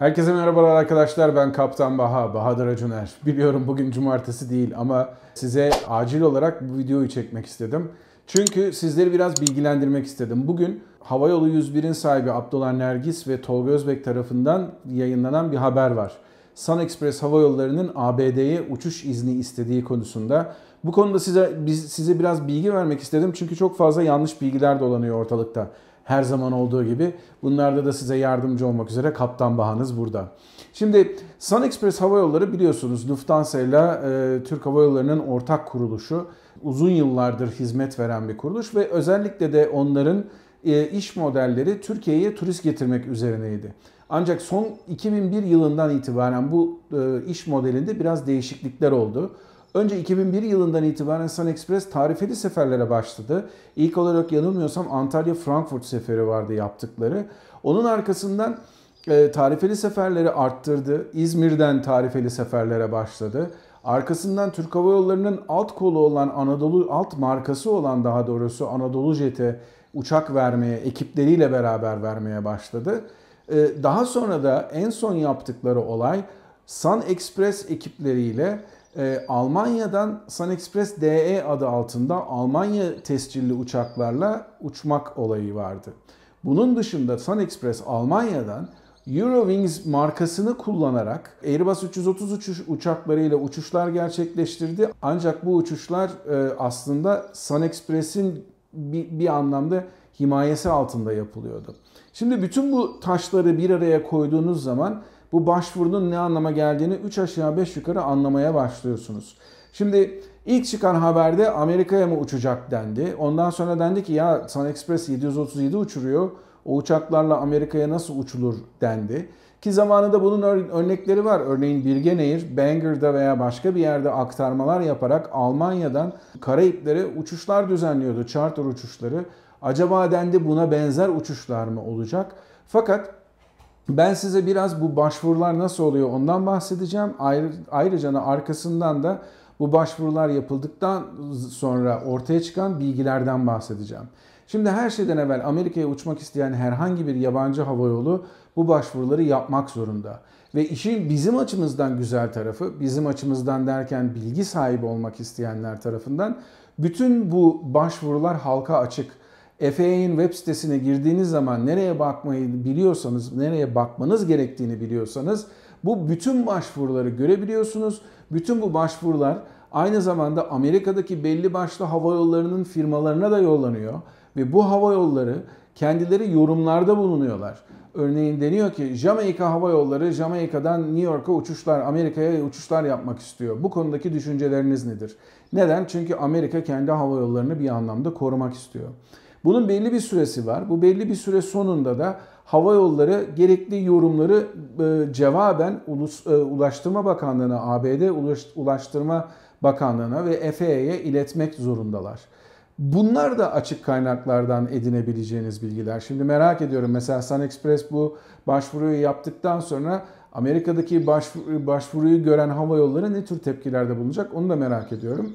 Herkese merhabalar arkadaşlar. Ben Kaptan Baha, Bahadır Acuner. Biliyorum bugün cumartesi değil ama size acil olarak bu videoyu çekmek istedim. Çünkü sizleri biraz bilgilendirmek istedim. Bugün Havayolu 101'in sahibi Abdullah Nergis ve Tolga Özbek tarafından yayınlanan bir haber var. Sun Express Hava Yolları'nın ABD'ye uçuş izni istediği konusunda. Bu konuda size biz, size biraz bilgi vermek istedim çünkü çok fazla yanlış bilgiler dolanıyor ortalıkta. Her zaman olduğu gibi bunlarda da size yardımcı olmak üzere Kaptan Bahanız burada. Şimdi Sun Express Hava Yolları biliyorsunuz Lufthansa ile Türk Hava Yolları'nın ortak kuruluşu. Uzun yıllardır hizmet veren bir kuruluş ve özellikle de onların e, iş modelleri Türkiye'ye turist getirmek üzerineydi. Ancak son 2001 yılından itibaren bu e, iş modelinde biraz değişiklikler oldu. Önce 2001 yılından itibaren Sun Express tarifeli seferlere başladı. İlk olarak yanılmıyorsam Antalya-Frankfurt seferi vardı yaptıkları. Onun arkasından e, tarifeli seferleri arttırdı. İzmir'den tarifeli seferlere başladı. Arkasından Türk Hava Yolları'nın alt kolu olan Anadolu, alt markası olan daha doğrusu Anadolu Jet'e uçak vermeye, ekipleriyle beraber vermeye başladı. E, daha sonra da en son yaptıkları olay Sun Express ekipleriyle e, Almanya'dan Sun Express DE adı altında Almanya tescilli uçaklarla uçmak olayı vardı. Bunun dışında Sun Express Almanya'dan Eurowings markasını kullanarak Airbus 330 uçuş uçaklarıyla uçuşlar gerçekleştirdi. Ancak bu uçuşlar e, aslında Sun Express'in bir, bir anlamda himayesi altında yapılıyordu. Şimdi bütün bu taşları bir araya koyduğunuz zaman bu başvurunun ne anlama geldiğini 3 aşağı 5 yukarı anlamaya başlıyorsunuz. Şimdi ilk çıkan haberde Amerika'ya mı uçacak dendi. Ondan sonra dendi ki ya Sun Express 737 uçuruyor. O uçaklarla Amerika'ya nasıl uçulur dendi. Ki zamanında bunun örnekleri var. Örneğin Birgen Air, Banger'da veya başka bir yerde aktarmalar yaparak Almanya'dan Karayiplere uçuşlar düzenliyordu. Charter uçuşları. Acaba dendi buna benzer uçuşlar mı olacak? Fakat ben size biraz bu başvurular nasıl oluyor ondan bahsedeceğim. Ayrıca da arkasından da bu başvurular yapıldıktan sonra ortaya çıkan bilgilerden bahsedeceğim. Şimdi her şeyden evvel Amerika'ya uçmak isteyen herhangi bir yabancı havayolu bu başvuruları yapmak zorunda. Ve işin bizim açımızdan güzel tarafı, bizim açımızdan derken bilgi sahibi olmak isteyenler tarafından bütün bu başvurular halka açık. FAA'nin web sitesine girdiğiniz zaman nereye bakmayı biliyorsanız, nereye bakmanız gerektiğini biliyorsanız bu bütün başvuruları görebiliyorsunuz. Bütün bu başvurular aynı zamanda Amerika'daki belli başlı hava yollarının firmalarına da yollanıyor ve bu hava yolları kendileri yorumlarda bulunuyorlar. Örneğin deniyor ki Jamaika Hava Yolları Jamaika'dan New York'a uçuşlar, Amerika'ya uçuşlar yapmak istiyor. Bu konudaki düşünceleriniz nedir? Neden? Çünkü Amerika kendi hava yollarını bir anlamda korumak istiyor. Bunun belli bir süresi var. Bu belli bir süre sonunda da hava yolları gerekli yorumları e, cevaben Ulus, e, Ulaştırma Bakanlığı'na, ABD Ulaştırma Bakanlığı'na ve FAA'ya iletmek zorundalar. Bunlar da açık kaynaklardan edinebileceğiniz bilgiler. Şimdi merak ediyorum mesela Sun Express bu başvuruyu yaptıktan sonra Amerika'daki başvuru, başvuruyu gören hava yolları ne tür tepkilerde bulunacak onu da merak ediyorum.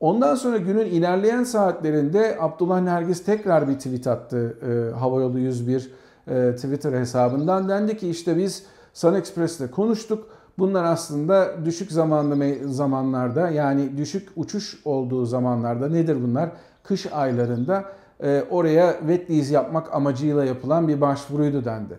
Ondan sonra günün ilerleyen saatlerinde Abdullah Nergis tekrar bir tweet attı e, Havayolu 101 e, Twitter hesabından. Dendi ki işte biz Sun Express'te konuştuk. Bunlar aslında düşük zamanlı zamanlarda yani düşük uçuş olduğu zamanlarda nedir bunlar? Kış aylarında e, oraya wet lease yapmak amacıyla yapılan bir başvuruydu dendi.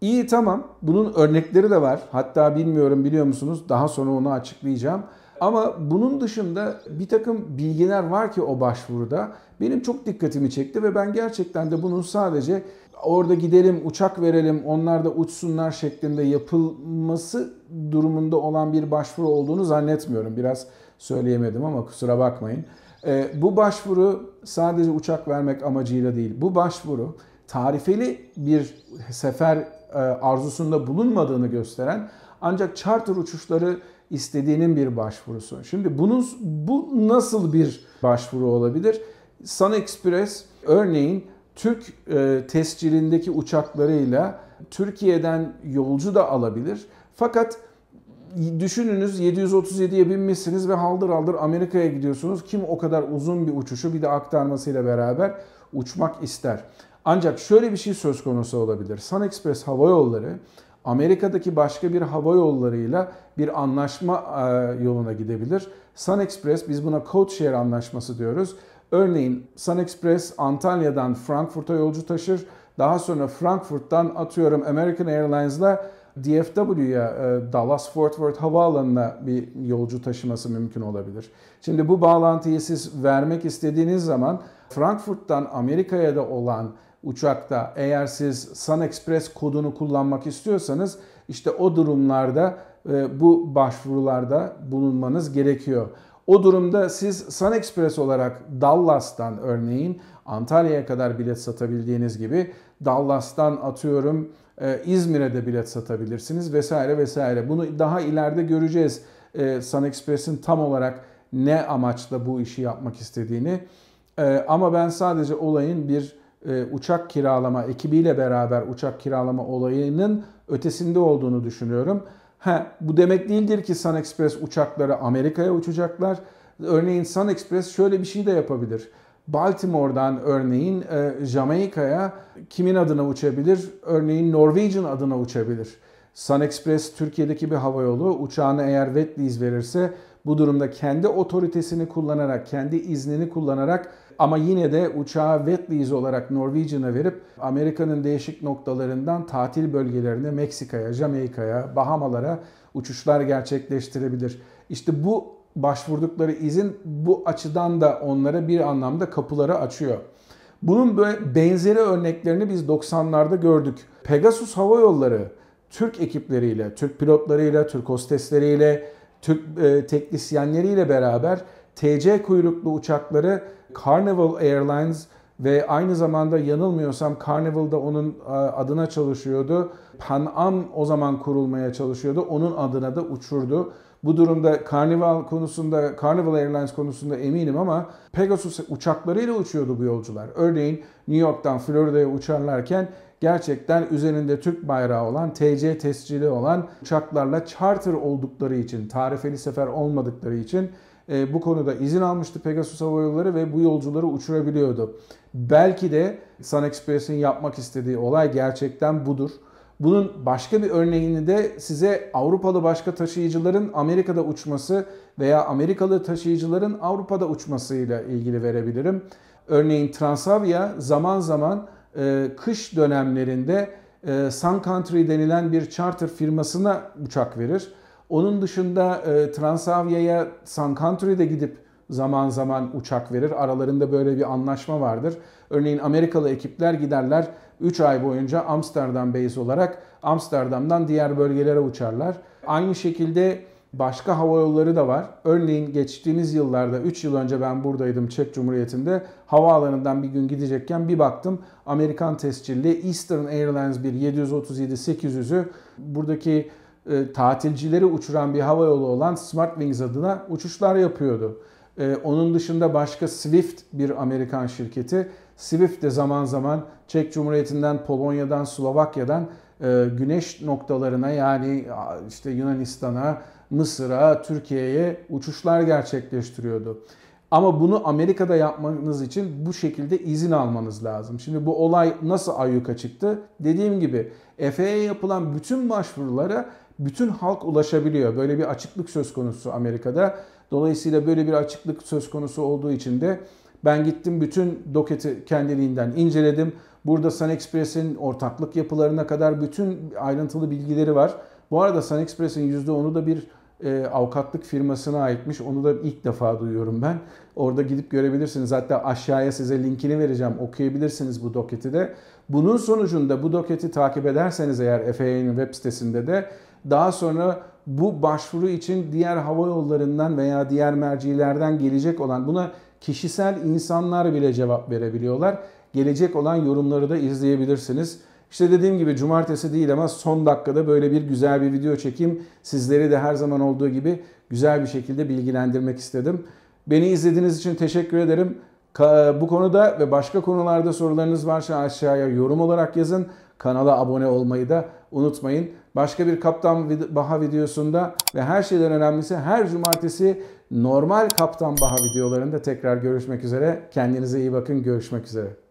İyi tamam bunun örnekleri de var. Hatta bilmiyorum biliyor musunuz daha sonra onu açıklayacağım. Ama bunun dışında bir takım bilgiler var ki o başvuruda benim çok dikkatimi çekti ve ben gerçekten de bunun sadece orada gidelim uçak verelim onlar da uçsunlar şeklinde yapılması durumunda olan bir başvuru olduğunu zannetmiyorum. Biraz söyleyemedim ama kusura bakmayın. Ee, bu başvuru sadece uçak vermek amacıyla değil. Bu başvuru tarifeli bir sefer e, arzusunda bulunmadığını gösteren ancak charter uçuşları istediğinin bir başvurusu. Şimdi bunun bu nasıl bir başvuru olabilir? Sun Express örneğin Türk e, tescilindeki uçaklarıyla Türkiye'den yolcu da alabilir. Fakat düşününüz 737'ye binmişsiniz ve haldır haldır Amerika'ya gidiyorsunuz. Kim o kadar uzun bir uçuşu bir de aktarmasıyla beraber uçmak ister. Ancak şöyle bir şey söz konusu olabilir. Sun Express Hava Yolları Amerika'daki başka bir hava yollarıyla bir anlaşma e, yoluna gidebilir. Sun Express biz buna code share anlaşması diyoruz. Örneğin Sun Express Antalya'dan Frankfurt'a yolcu taşır. Daha sonra Frankfurt'tan atıyorum American Airlines'la DFW'ya e, Dallas Fort Worth havaalanına bir yolcu taşıması mümkün olabilir. Şimdi bu bağlantıyı siz vermek istediğiniz zaman Frankfurt'tan Amerika'ya da olan uçakta eğer siz Sun Express kodunu kullanmak istiyorsanız işte o durumlarda e, bu başvurularda bulunmanız gerekiyor. O durumda siz Sun Express olarak Dallas'tan örneğin Antalya'ya kadar bilet satabildiğiniz gibi Dallas'tan atıyorum e, İzmir'e de bilet satabilirsiniz vesaire vesaire. Bunu daha ileride göreceğiz. E, Sun Express'in tam olarak ne amaçla bu işi yapmak istediğini. Ama ben sadece olayın bir uçak kiralama ekibiyle beraber uçak kiralama olayının ötesinde olduğunu düşünüyorum. Ha, bu demek değildir ki Sun Express uçakları Amerika'ya uçacaklar. Örneğin Sun Express şöyle bir şey de yapabilir. Baltimore'dan örneğin e, Jamaika'ya kimin adına uçabilir? Örneğin Norwegian adına uçabilir. Sun Express Türkiye'deki bir havayolu uçağını eğer wet lease verirse bu durumda kendi otoritesini kullanarak, kendi iznini kullanarak ama yine de uçağı wet lease olarak Norwegian'a verip Amerika'nın değişik noktalarından tatil bölgelerine, Meksika'ya, Jamaika'ya, Bahamalara uçuşlar gerçekleştirebilir. İşte bu başvurdukları izin bu açıdan da onlara bir anlamda kapıları açıyor. Bunun benzeri örneklerini biz 90'larda gördük. Pegasus Hava Yolları Türk ekipleriyle, Türk pilotlarıyla, Türk hostesleriyle, Türk e, teknisyenleriyle beraber TC kuyruklu uçakları Carnival Airlines ve aynı zamanda yanılmıyorsam Carnival'da onun e, adına çalışıyordu. Pan Am o zaman kurulmaya çalışıyordu. Onun adına da uçurdu. Bu durumda Carnival konusunda, Carnival Airlines konusunda eminim ama Pegasus uçaklarıyla uçuyordu bu yolcular. Örneğin New York'tan Florida'ya uçarlarken gerçekten üzerinde Türk bayrağı olan, TC tescili olan uçaklarla charter oldukları için, tarifeli sefer olmadıkları için e, bu konuda izin almıştı Pegasus Hava Yolları ve bu yolcuları uçurabiliyordu. Belki de Sun Express'in yapmak istediği olay gerçekten budur. Bunun başka bir örneğini de size Avrupalı başka taşıyıcıların Amerika'da uçması veya Amerikalı taşıyıcıların Avrupa'da uçmasıyla ilgili verebilirim. Örneğin Transavia zaman zaman e, kış dönemlerinde e, Sun Country denilen bir charter firmasına uçak verir. Onun dışında e, Transavia'ya Sun Country'de gidip zaman zaman uçak verir. Aralarında böyle bir anlaşma vardır. Örneğin Amerikalı ekipler giderler 3 ay boyunca Amsterdam base olarak Amsterdam'dan diğer bölgelere uçarlar. Aynı şekilde başka hava yolları da var. Örneğin geçtiğimiz yıllarda 3 yıl önce ben buradaydım Çek Cumhuriyeti'nde. Havaalanından bir gün gidecekken bir baktım Amerikan tescilli Eastern Airlines bir 737-800'ü buradaki e, tatilcileri uçuran bir hava yolu olan Smartwings adına uçuşlar yapıyordu. E, onun dışında başka Swift bir Amerikan şirketi. Swift de zaman zaman Çek Cumhuriyeti'nden, Polonya'dan, Slovakya'dan güneş noktalarına yani işte Yunanistan'a, Mısır'a, Türkiye'ye uçuşlar gerçekleştiriyordu. Ama bunu Amerika'da yapmanız için bu şekilde izin almanız lazım. Şimdi bu olay nasıl ayyuka çıktı? Dediğim gibi FAA'ya yapılan bütün başvurulara bütün halk ulaşabiliyor. Böyle bir açıklık söz konusu Amerika'da. Dolayısıyla böyle bir açıklık söz konusu olduğu için de ben gittim bütün doketi kendiliğinden inceledim. Burada Sun Express'in ortaklık yapılarına kadar bütün ayrıntılı bilgileri var. Bu arada Sun Express'in %10'u da bir e, avukatlık firmasına aitmiş. Onu da ilk defa duyuyorum ben. Orada gidip görebilirsiniz. Hatta aşağıya size linkini vereceğim. Okuyabilirsiniz bu doketi de. Bunun sonucunda bu doketi takip ederseniz eğer FAA'nın web sitesinde de daha sonra bu başvuru için diğer hava yollarından veya diğer mercilerden gelecek olan buna kişisel insanlar bile cevap verebiliyorlar. Gelecek olan yorumları da izleyebilirsiniz. İşte dediğim gibi cumartesi değil ama son dakikada böyle bir güzel bir video çekeyim. Sizleri de her zaman olduğu gibi güzel bir şekilde bilgilendirmek istedim. Beni izlediğiniz için teşekkür ederim. Bu konuda ve başka konularda sorularınız varsa aşağıya yorum olarak yazın. Kanala abone olmayı da unutmayın. Başka bir Kaptan Baha videosunda ve her şeyden önemlisi her cumartesi normal Kaptan Baha videolarında tekrar görüşmek üzere. Kendinize iyi bakın. Görüşmek üzere.